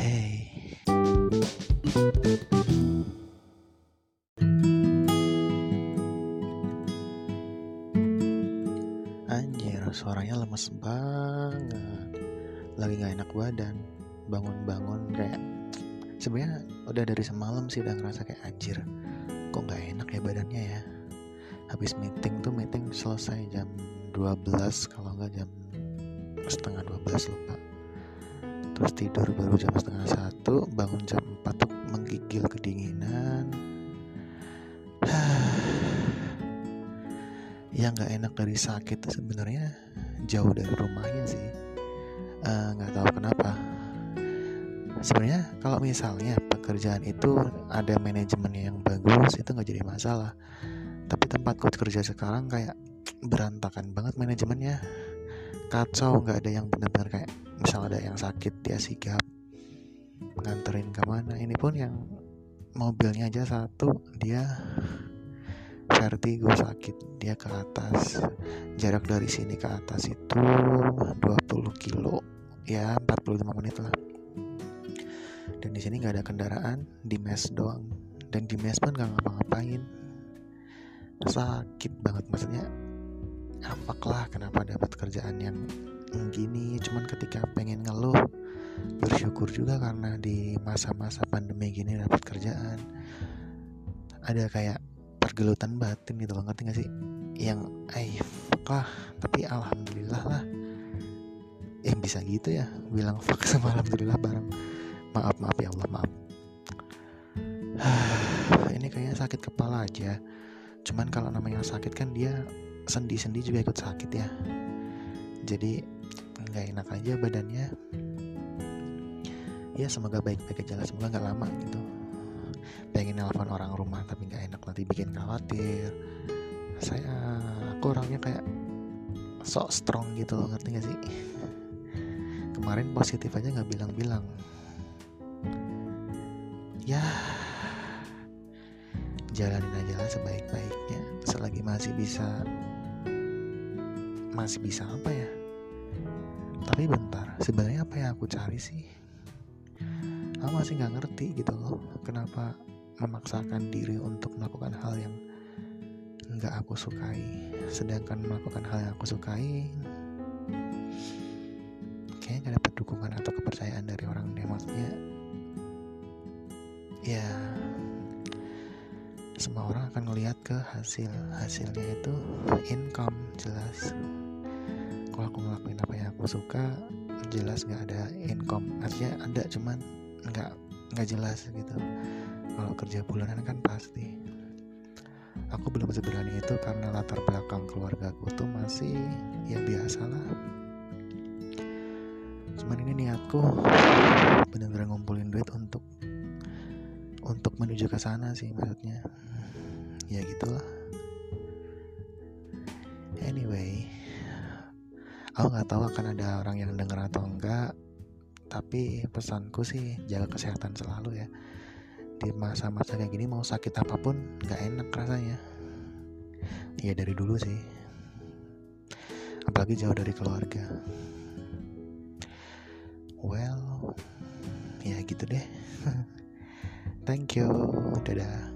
Hey. Anjir, suaranya lemes banget. Lagi gak enak badan. Bangun-bangun kayak sebenarnya udah dari semalam sih udah ngerasa kayak anjir. Kok gak enak ya badannya ya. Habis meeting tuh meeting selesai jam 12 kalau nggak jam setengah 12 lupa terus tidur baru jam setengah satu bangun jam 4 tuh menggigil kedinginan. Yang nggak enak dari sakit sebenarnya. Jauh dari rumahnya sih. Eh, nggak uh, tahu kenapa. Sebenarnya kalau misalnya pekerjaan itu ada manajemen yang bagus itu nggak jadi masalah. Tapi tempatku kerja sekarang kayak berantakan banget manajemennya kacau nggak ada yang benar-benar kayak misal ada yang sakit dia sigap nganterin ke mana ini pun yang mobilnya aja satu dia vertigo sakit. Dia ke atas jarak dari sini ke atas itu 20 kilo. Ya 45 menit lah. Dan di sini nggak ada kendaraan di mes doang. Dan di mes pun nggak ngapa-ngapain. Sakit banget maksudnya afak lah kenapa dapat kerjaan yang gini cuman ketika pengen ngeluh bersyukur juga karena di masa-masa pandemi gini dapat kerjaan. Ada kayak pergelutan batin gitu loh ngerti gak sih? Yang eh fuck tapi alhamdulillah lah. Eh bisa gitu ya bilang fuck sama alhamdulillah bareng. Maaf maaf ya Allah maaf. Ini kayaknya sakit kepala aja. Cuman kalau namanya sakit kan dia sendi-sendi juga ikut sakit ya. Jadi nggak enak aja badannya. Ya semoga baik-baik aja lah. Semoga nggak lama gitu. Pengen nelfon orang rumah tapi nggak enak. Nanti bikin khawatir. Saya aku orangnya kayak sok strong gitu loh. Ngerti gak sih? Kemarin positif aja nggak bilang-bilang. Ya jalanin aja lah sebaik-baiknya. Selagi masih bisa masih bisa apa ya? Tapi bentar sebenarnya apa yang aku cari sih? Aku masih nggak ngerti gitu loh kenapa memaksakan diri untuk melakukan hal yang nggak aku sukai. Sedangkan melakukan hal yang aku sukai kayaknya gak dapat dukungan atau kepercayaan dari orang deh maksudnya ya semua orang akan melihat ke hasil hasilnya itu income jelas kalau aku ngelakuin apa yang aku suka jelas nggak ada income. Artinya ada cuman nggak nggak jelas gitu. Kalau kerja bulanan kan pasti. Aku belum seberani itu karena latar belakang keluarga aku tuh masih ya biasa lah. Cuman ini niatku benar-benar ngumpulin duit untuk untuk menuju ke sana sih maksudnya. Ya gitulah. Anyway aku nggak tahu akan ada orang yang denger atau enggak tapi pesanku sih jaga kesehatan selalu ya. Di masa-masa kayak gini mau sakit apa pun nggak enak rasanya. Ya dari dulu sih. Apalagi jauh dari keluarga. Well ya gitu deh. Thank you. Dadah